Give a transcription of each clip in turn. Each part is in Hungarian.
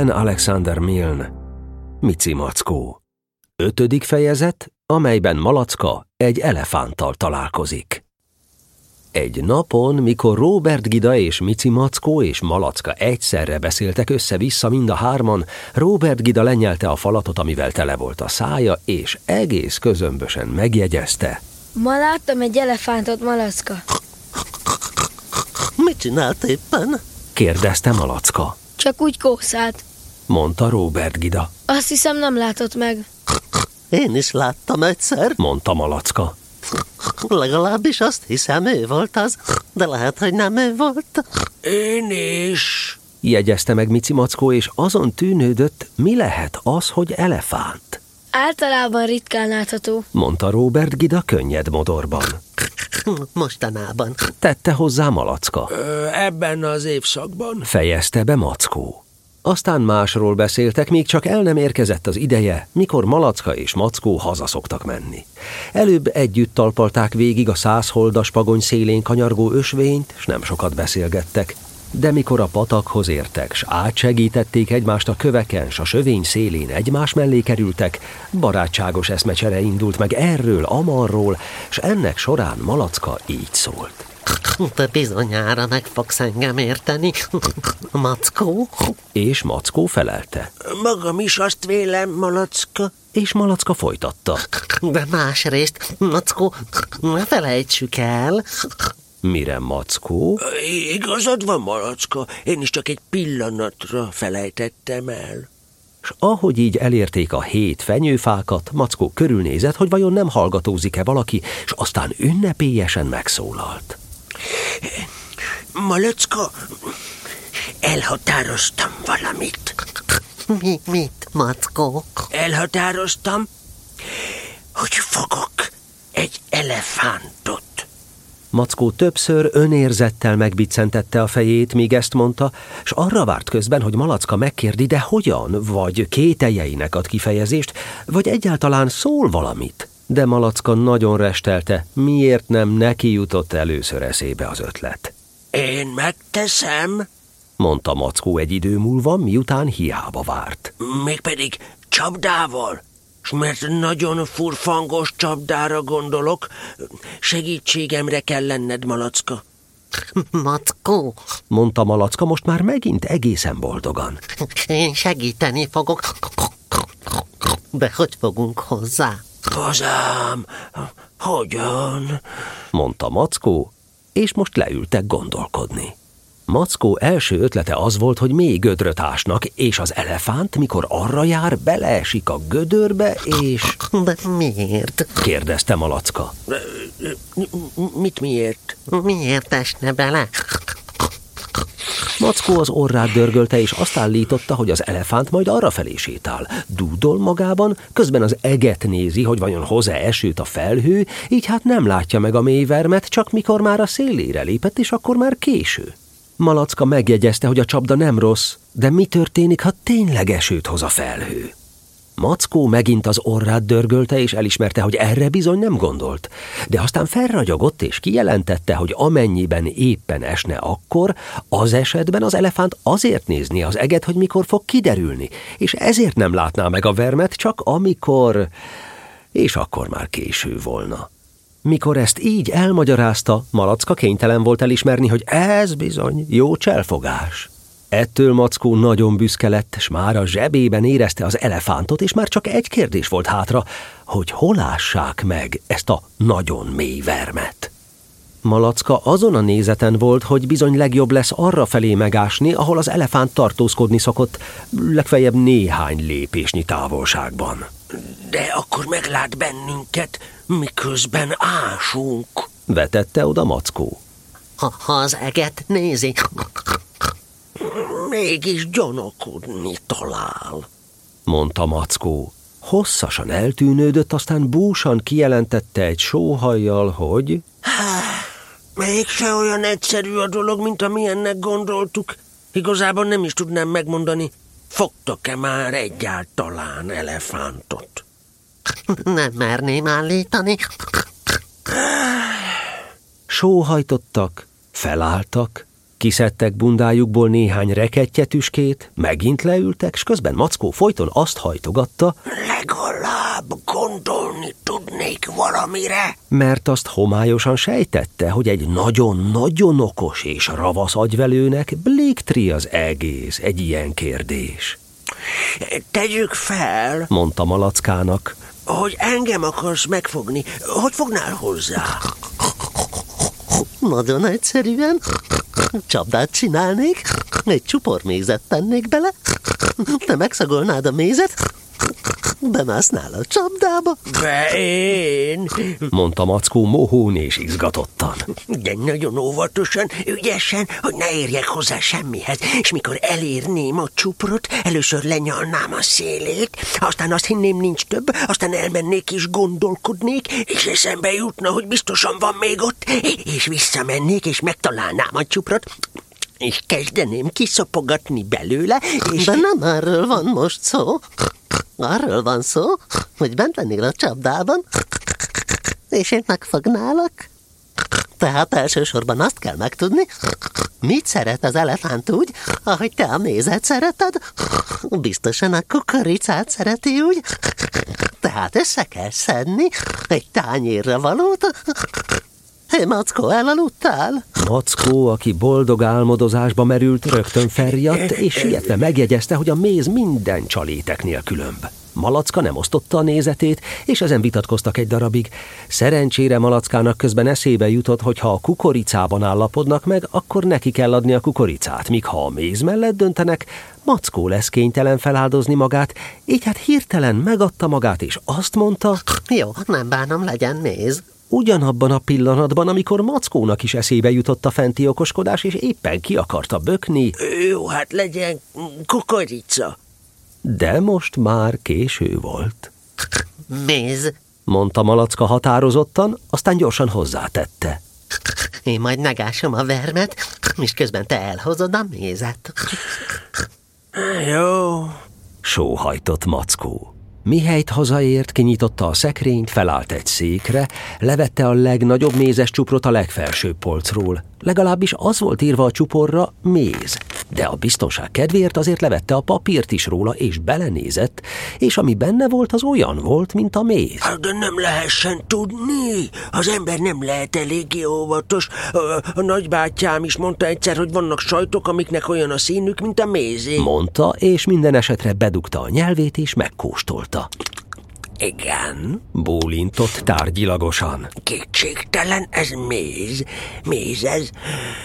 Ellen Alexander Milne, Mici Mackó. Ötödik fejezet, amelyben Malacka egy elefánttal találkozik. Egy napon, mikor Robert Gida és Mici Mackó és Malacka egyszerre beszéltek össze-vissza mind a hárman, Robert Gida lenyelte a falatot, amivel tele volt a szája, és egész közömbösen megjegyezte. Ma láttam egy elefántot, Malacka. Mit csinált éppen? kérdezte Malacka. Csak úgy kószált. Mondta Robert Gida. Azt hiszem nem látott meg. Én is láttam egyszer. Mondta Malacka. Legalábbis azt hiszem, ő volt az, de lehet, hogy nem ő volt. Én is. Jegyezte meg Mici Mackó, és azon tűnődött, mi lehet az, hogy elefánt. Általában ritkán látható. Mondta Robert Gida könnyed modorban. Mostanában. Tette hozzá Malacka. Ö, ebben az évszakban. Fejezte be Mackó. Aztán másról beszéltek, még csak el nem érkezett az ideje, mikor Malacka és Mackó haza szoktak menni. Előbb együtt talpalták végig a százholdas pagony szélén kanyargó ösvényt, s nem sokat beszélgettek. De mikor a patakhoz értek, s átsegítették egymást a köveken, s a sövény szélén egymás mellé kerültek, barátságos eszmecsere indult meg erről, amarról, s ennek során Malacka így szólt. Te bizonyára meg fogsz engem érteni, Mackó. És Mackó felelte. Magam is azt vélem, Malacka. És Malacka folytatta. De másrészt, Mackó, ne felejtsük el, Mire Mackó? Igazad van, Malacka. Én is csak egy pillanatra felejtettem el. S ahogy így elérték a hét fenyőfákat, Mackó körülnézett, hogy vajon nem hallgatózik-e valaki, s aztán ünnepélyesen megszólalt. Malacka, elhatároztam valamit. mi, mit, Mackó? Elhatároztam, hogy fogok egy elefántot. Mackó többször önérzettel megbiccentette a fejét, míg ezt mondta, s arra várt közben, hogy Malacka megkérdi, de hogyan, vagy kételjeinek ad kifejezést, vagy egyáltalán szól valamit. De Malacka nagyon restelte, miért nem neki jutott először eszébe az ötlet. Én megteszem, Mondta Mackó egy idő múlva, miután hiába várt. mégpedig csapdával. S mert nagyon furfangos csapdára gondolok, segítségemre kell lenned, Malacka. Mackó, Mondta Malacka most már megint egészen boldogan. én segíteni fogok. De hogy fogunk hozzá? Hazám, hogyan? mondta Mackó, és most leültek gondolkodni. Mackó első ötlete az volt, hogy még gödröt ásnak, és az elefánt, mikor arra jár, beleesik a gödörbe, és... De miért? kérdezte Malacka. Mit miért? Miért esne bele? Mackó az orrát dörgölte, és azt állította, hogy az elefánt majd arra felé sétál. Dúdol magában, közben az eget nézi, hogy vajon hoz-e esőt a felhő, így hát nem látja meg a mélyvermet, csak mikor már a szélére lépett, és akkor már késő. Malacka megjegyezte, hogy a csapda nem rossz, de mi történik, ha tényleg esőt hoz a felhő? Mackó megint az orrát dörgölte, és elismerte, hogy erre bizony nem gondolt. De aztán felragyogott, és kijelentette, hogy amennyiben éppen esne akkor, az esetben az elefánt azért nézni az eget, hogy mikor fog kiderülni, és ezért nem látná meg a vermet, csak amikor... És akkor már késő volna. Mikor ezt így elmagyarázta, Malacka kénytelen volt elismerni, hogy ez bizony jó cselfogás. Ettől Mackó nagyon büszke lett, s már a zsebében érezte az elefántot, és már csak egy kérdés volt hátra, hogy hol ássák meg ezt a nagyon mély vermet. Malacka azon a nézeten volt, hogy bizony legjobb lesz arra felé megásni, ahol az elefánt tartózkodni szokott, legfeljebb néhány lépésnyi távolságban. De akkor meglát bennünket, miközben ásunk. Vetette oda Mackó. Ha, ha az eget nézi, Mégis gyanakodni talál. mondta Mackó. Hosszasan eltűnődött, aztán búsan kijelentette egy sóhajjal, hogy Mégse olyan egyszerű a dolog, mint amilyennek gondoltuk. Igazából nem is tudnám megmondani, fogtok-e már egyáltalán elefántot? nem merném állítani. sóhajtottak, felálltak, Kiszedtek bundájukból néhány rekettjetüskét, megint leültek, s közben Mackó folyton azt hajtogatta, Legalább gondolni tudnék valamire. mert azt homályosan sejtette, hogy egy nagyon-nagyon okos és ravasz agyvelőnek bléktri az egész egy ilyen kérdés. Tegyük fel, Mondta Malackának. hogy engem akarsz megfogni. Hogy fognál hozzá? Nagyon egyszerűen. Csapdát csinálnék, egy csupor mézet tennék bele, te megszagolnád a mézet, bemásznál a csapdába, Be én? Mondta Mackó mohón és izgatottan. De nagyon óvatosan, ügyesen, hogy ne érjek hozzá semmihez, és mikor elérném a csuprot, először lenyalnám a szélét, aztán azt hinném nincs több, aztán elmennék és gondolkodnék, és eszembe jutna, hogy biztosan van még ott, és visszamennék, és megtalálnám a csuprot, és kezdeném kiszopogatni belőle, és... de nem erről van most szó. Arról van szó, hogy bent lennél a csapdában, és én megfognálak. Tehát elsősorban azt kell megtudni, mit szeret az elefánt úgy, ahogy te a mézet szereted. Biztosan a kukoricát szereti úgy. Tehát össze kell szedni egy tányérra valót. Hé, Mackó, elaludtál? Mackó, aki boldog álmodozásba merült, rögtön felriadt, és sietve megjegyezte, hogy a méz minden csaléteknél különb. Malacka nem osztotta a nézetét, és ezen vitatkoztak egy darabig. Szerencsére Malackának közben eszébe jutott, hogy ha a kukoricában állapodnak meg, akkor neki kell adni a kukoricát, míg ha a méz mellett döntenek, Mackó lesz kénytelen feláldozni magát, így hát hirtelen megadta magát, és azt mondta, Jó, nem bánom, legyen méz. Ugyanabban a pillanatban, amikor Mackónak is eszébe jutott a fenti okoskodás, és éppen ki akarta bökni, Jó, hát legyen kukorica. de most már késő volt. Méz. Mondta Malacka határozottan, aztán gyorsan hozzátette. Én majd megásom a vermet, és közben te elhozod a mézet. Jó, Sóhajtott Mackó. Mihelyt hazaért, kinyitotta a szekrényt, felállt egy székre, levette a legnagyobb mézes csuprot a legfelsőbb polcról. Legalábbis az volt írva a csuporra méz, de a biztonság kedvéért azért levette a papírt is róla, és belenézett, és ami benne volt, az olyan volt, mint a méz. Hát de nem lehessen tudni. Az ember nem lehet eléggé óvatos. A, a nagybátyám is mondta egyszer, hogy vannak sajtok, amiknek olyan a színük, mint a mézé. Mondta, és minden esetre bedugta a nyelvét, és megkóstolta. Igen, Bólintott tárgyilagosan. kétségtelen ez méz. Méz ez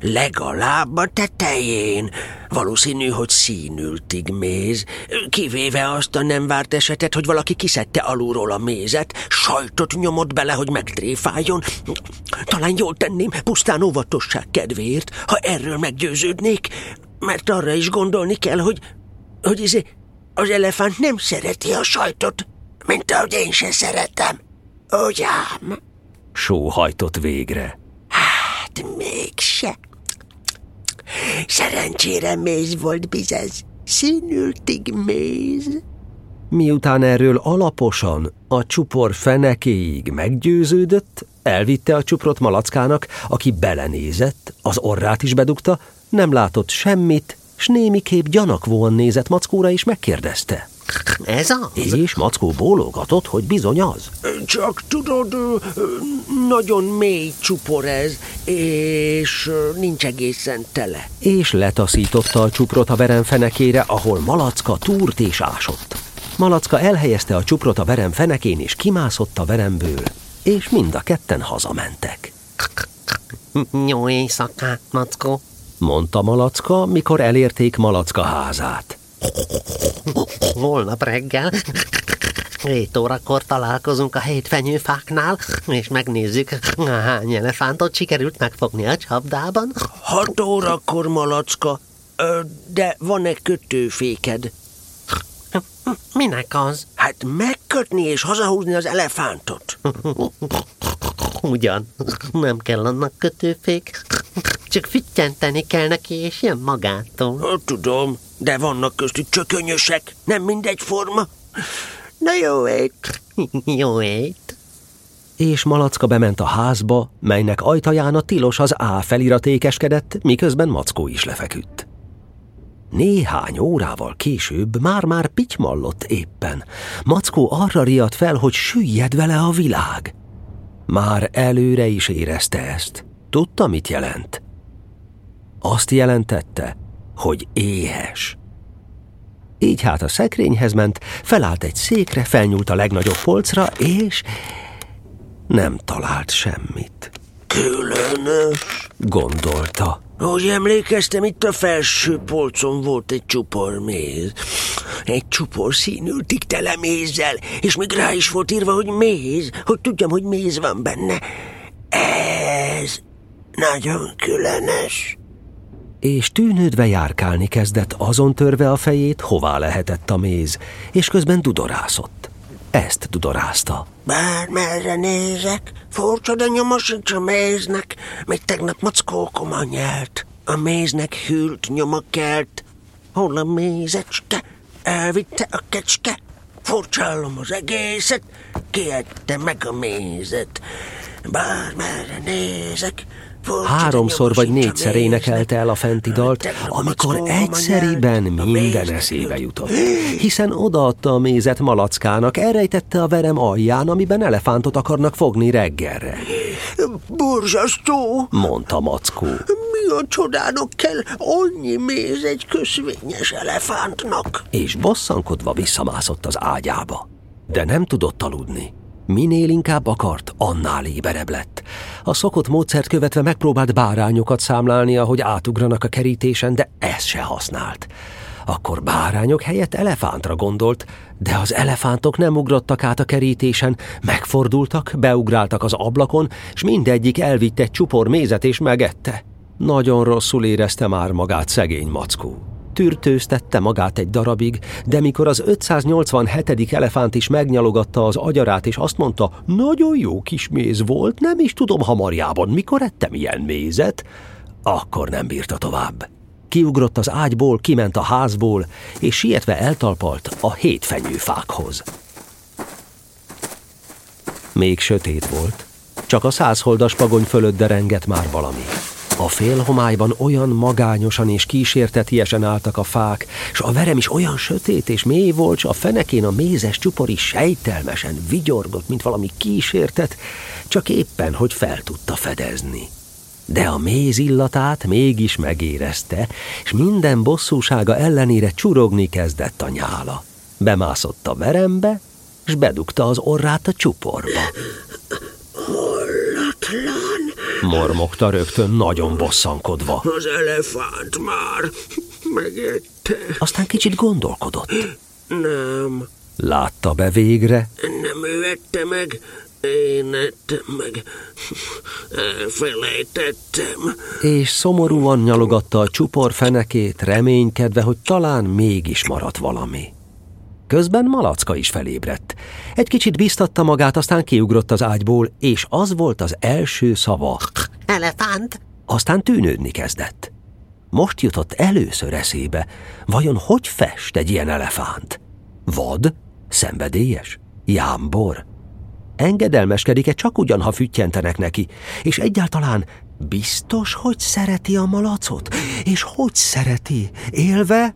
legalább a tetején. Valószínű, hogy színültig méz. Kivéve azt a nem várt esetet, hogy valaki kiszedte alulról a mézet, sajtot nyomott bele, hogy megtréfáljon. Talán jól tenném, pusztán óvatosság kedvéért, ha erről meggyőződnék, mert arra is gondolni kell, hogy, hogy izé, az elefánt nem szereti a sajtot, mint ahogy én se szeretem. Ugyan? Sóhajtott végre. Hát mégse. Szerencsére méz volt bizez. Színültig méz. Miután erről alaposan, a csupor fenekéig meggyőződött, elvitte a csuprot Malackának, aki belenézett, az orrát is bedugta, nem látott semmit, s némiképp gyanakvóan nézett Mackóra és megkérdezte. Ez az? És Mackó bólogatott, hogy bizony az. Csak tudod, nagyon mély csupor ez, és nincs egészen tele. És letaszította a csuprot a verem fenekére, ahol Malacka túrt és ásott. Malacka elhelyezte a csuprot a verem fenekén, és kimászott a veremből, és mind a ketten hazamentek. Jó éjszakát, Mackó. Mondta Malacka, mikor elérték Malacka házát. Holnap reggel Hét órakor találkozunk a hétfenyőfáknál, és megnézzük, hány elefántot sikerült megfogni a csapdában. Hat órakor, malacka, de van-e kötőféked? Minek az? Hát megkötni és hazahúzni az elefántot. Ugyan, nem kell annak kötőfék, csak füttyenteni kell neki, és jön magától. Tudom, de vannak köztük csökönyösek, nem mindegy forma. Na jó ét. Jó ét! És Malacka bement a házba, melynek ajtaján a tilos az A felirat ékeskedett, miközben Mackó is lefeküdt. Néhány órával később már-már pitymallott éppen. Mackó arra riadt fel, hogy süllyed vele a világ. Már előre is érezte ezt. Tudta, mit jelent. Azt jelentette, hogy éhes. Így hát a szekrényhez ment, felállt egy székre, felnyúlt a legnagyobb polcra, és nem talált semmit. Különös, gondolta. Ahogy emlékeztem, itt a felső polcon volt egy csupor méz. Egy csupor színültig tele mézzel, és még rá is volt írva, hogy méz, hogy tudjam, hogy méz van benne. Ez nagyon különös. És tűnődve járkálni kezdett, azon törve a fejét, hová lehetett a méz, és közben dudorászott. Ezt dudorázta. Bár merre nézek, furcsa, de nyoma sincs a méznek, még tegnap mackókoma nyelt. A méznek hűlt nyoma kelt. Hol a mézecske? Elvitte a kecske? Furcsálom az egészet, kiette meg a mézet. Bár merre nézek, Háromszor vagy négyszer énekelte el a fenti dalt, amikor egyszeriben minden eszébe jutott. Hiszen odaadta a mézet malackának, elrejtette a verem alján, amiben elefántot akarnak fogni reggelre. Borzasztó, mondta Mackó. Mi a csodának kell annyi méz egy köszvényes elefántnak? És bosszankodva visszamászott az ágyába. De nem tudott aludni. Minél inkább akart, annál éberebb lett. A szokott módszert követve megpróbált bárányokat számlálni, ahogy átugranak a kerítésen, de ez se használt. Akkor bárányok helyett elefántra gondolt, de az elefántok nem ugrottak át a kerítésen, megfordultak, beugráltak az ablakon, és mindegyik elvitte egy csupor mézet és megette. Nagyon rosszul érezte már magát szegény mackó tűrtőztette magát egy darabig, de mikor az 587. elefánt is megnyalogatta az agyarát, és azt mondta, nagyon jó kis méz volt, nem is tudom hamarjában, mikor ettem ilyen mézet, akkor nem bírta tovább. Kiugrott az ágyból, kiment a házból, és sietve eltalpalt a hétfenyőfákhoz. Még sötét volt, csak a százholdas pagony fölött derengett már valami. A félhomályban olyan magányosan és kísértetiesen álltak a fák, s a verem is olyan sötét és mély volt, s a fenekén a mézes csupor is sejtelmesen vigyorgott, mint valami kísértet, csak éppen, hogy fel tudta fedezni. De a méz illatát mégis megérezte, és minden bosszúsága ellenére csurogni kezdett a nyála. Bemászott a verembe, és bedugta az orrát a csuporba. Hallatlan! Mormogta rögtön nagyon bosszankodva. Az elefánt már megette. Aztán kicsit gondolkodott. Nem. Látta be végre? Nem ő ette meg, én ettem meg. Elfelejtettem. És szomorúan nyalogatta a csupor fenekét, reménykedve, hogy talán mégis maradt valami. Közben Malacka is felébredt. Egy kicsit biztatta magát, aztán kiugrott az ágyból, és az volt az első szava. Elefánt? Aztán tűnődni kezdett. Most jutott először eszébe, vajon hogy fest egy ilyen elefánt? Vad? Szenvedélyes? Jámbor? Engedelmeskedik-e csak ugyan, ha füttyentenek neki? És egyáltalán biztos, hogy szereti a malacot? És hogy szereti? Élve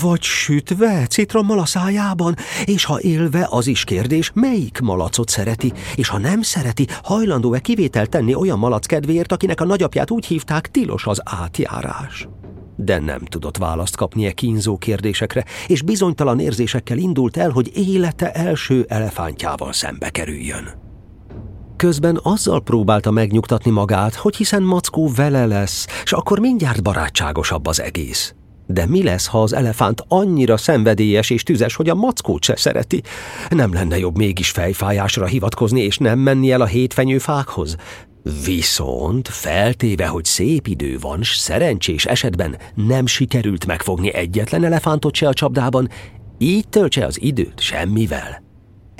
vagy sütve, citrommal a szájában, és ha élve, az is kérdés, melyik malacot szereti, és ha nem szereti, hajlandó-e kivételt tenni olyan malac kedvéért, akinek a nagyapját úgy hívták, tilos az átjárás. De nem tudott választ kapni e kínzó kérdésekre, és bizonytalan érzésekkel indult el, hogy élete első elefántjával szembe kerüljön. Közben azzal próbálta megnyugtatni magát, hogy hiszen Mackó vele lesz, és akkor mindjárt barátságosabb az egész. De mi lesz, ha az elefánt annyira szenvedélyes és tüzes, hogy a mackót se szereti? Nem lenne jobb mégis fejfájásra hivatkozni, és nem menni el a hétfenyőfákhoz? Viszont feltéve, hogy szép idő van, s szerencsés esetben nem sikerült megfogni egyetlen elefántot se a csapdában, így töltse az időt semmivel.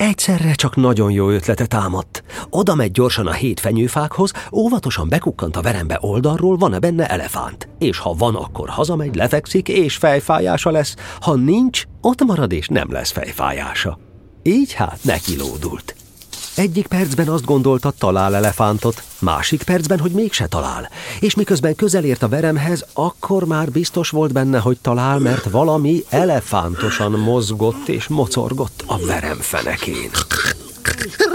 Egyszerre csak nagyon jó ötlete támadt. Oda megy gyorsan a hét fenyőfákhoz, óvatosan bekukkant a verembe oldalról, van-e benne elefánt. És ha van, akkor hazamegy, lefekszik, és fejfájása lesz. Ha nincs, ott marad, és nem lesz fejfájása. Így hát neki lódult. Egyik percben azt gondolta, talál elefántot, másik percben, hogy mégse talál. És miközben közel ért a veremhez, akkor már biztos volt benne, hogy talál, mert valami elefántosan mozgott és mocorgott a verem fenekén.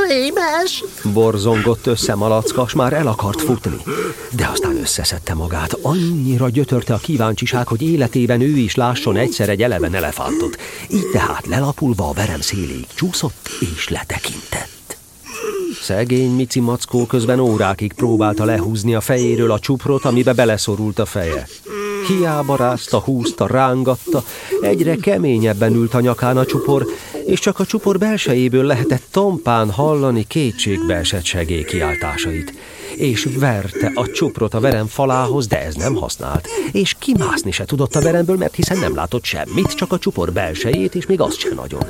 Rémes! Borzongott össze malackas, már el akart futni. De aztán összeszedte magát. Annyira gyötörte a kíváncsiság, hogy életében ő is lásson egyszer egy eleven elefántot. Így tehát lelapulva a verem széléig csúszott és letekintett. Szegény Mici Mackó közben órákig próbálta lehúzni a fejéről a csuprot, amibe beleszorult a feje. Hiába rázta, húzta, rángatta, egyre keményebben ült a nyakán a csupor, és csak a csupor belsejéből lehetett tompán hallani kétségbeesett segélykiáltásait. És verte a csuprot a verem falához, de ez nem használt. És kimászni se tudott a veremből, mert hiszen nem látott semmit, csak a csupor belsejét, és még azt sem nagyon.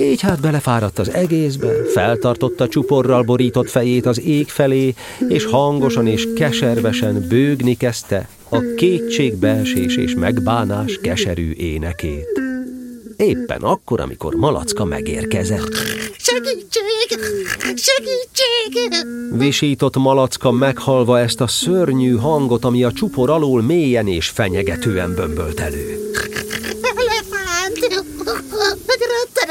Így hát belefáradt az egészbe, feltartotta csuporral borított fejét az ég felé, és hangosan és keservesen bőgni kezdte a kétségbeesés és megbánás keserű énekét. Éppen akkor, amikor Malacka megérkezett. Segítség! Segítség! Visított Malacka meghalva ezt a szörnyű hangot, ami a csupor alól mélyen és fenyegetően bömbölt elő.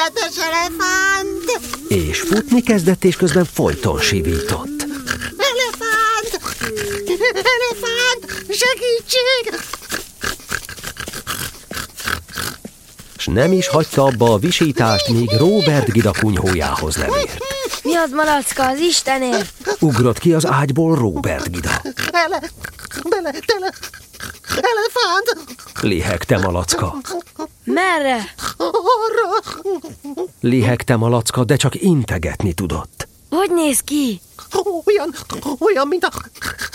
Rettenetes elefánt! És futni kezdett, és közben folyton sivított. Elefánt! Elefánt! Segítség! S nem is hagyta abba a visítást, míg Robert Gida kunyhójához nem ért. Mi az, Malacka, az Istenért? Ugrott ki az ágyból Robert Gida. Ele... Bele... Tele... Elefánt! Lihegte Malacka. Merre? Arra! Lihegte Malacka, de csak integetni tudott. Hogy néz ki? Olyan, olyan, mint a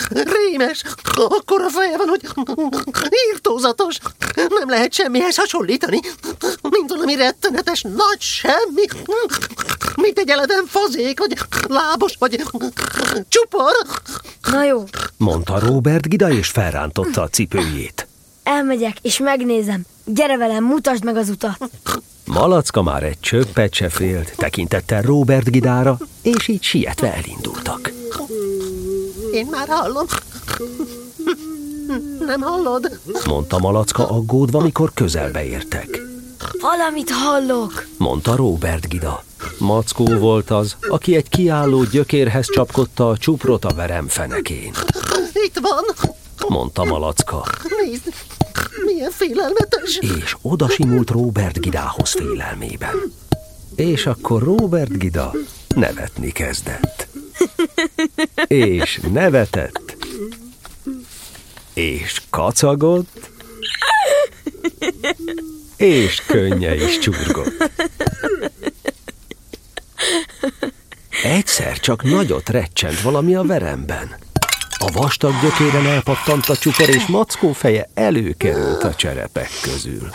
rémes. Akkor a feje van, hogy írtózatos. Nem lehet semmihez hasonlítani. Mint valami rettenetes nagy semmi. Mint egy eleden fazék, vagy lábos, vagy csupor. Na jó, Mondta Robert Gida, és felrántotta a cipőjét. Elmegyek és megnézem. Gyere velem, mutasd meg az utat. Malacka már egy csöppet se félt, tekintettel Robert Gidára, és így sietve elindultak. Én már hallom. Nem hallod? Mondta Malacka aggódva, mikor közelbe értek. Valamit hallok. Mondta Robert Gida. Mackó volt az, aki egy kiálló gyökérhez csapkodta a csuprot a verem fenekén. Itt van. Mondta Malacka, Nézd, milyen félelmetes. és odasimult Robert Gidához félelmében. És akkor Robert Gida nevetni kezdett. És nevetett. És kacagott. És könnye is csurgott. Egyszer csak nagyot recsent valami a veremben. Vastag gyökéren elpattant a csupor, és Mackó feje előkerült a cserepek közül.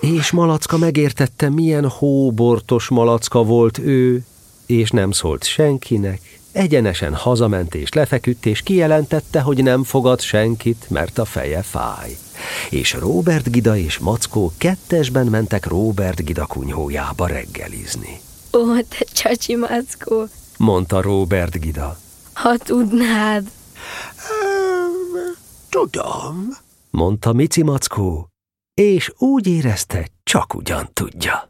És Malacka megértette, milyen hóbortos malacka volt ő, és nem szólt senkinek. Egyenesen hazament és lefeküdt, és kijelentette, hogy nem fogad senkit, mert a feje fáj. És Robert Gida és Mackó kettesben mentek Robert Gida kunyhójába reggelizni. Ó, te csacsi mackó, Mondta Robert Gida. ha tudnád. Tudom. Mondta Mici Mackó, és úgy érezte, csak ugyan tudja.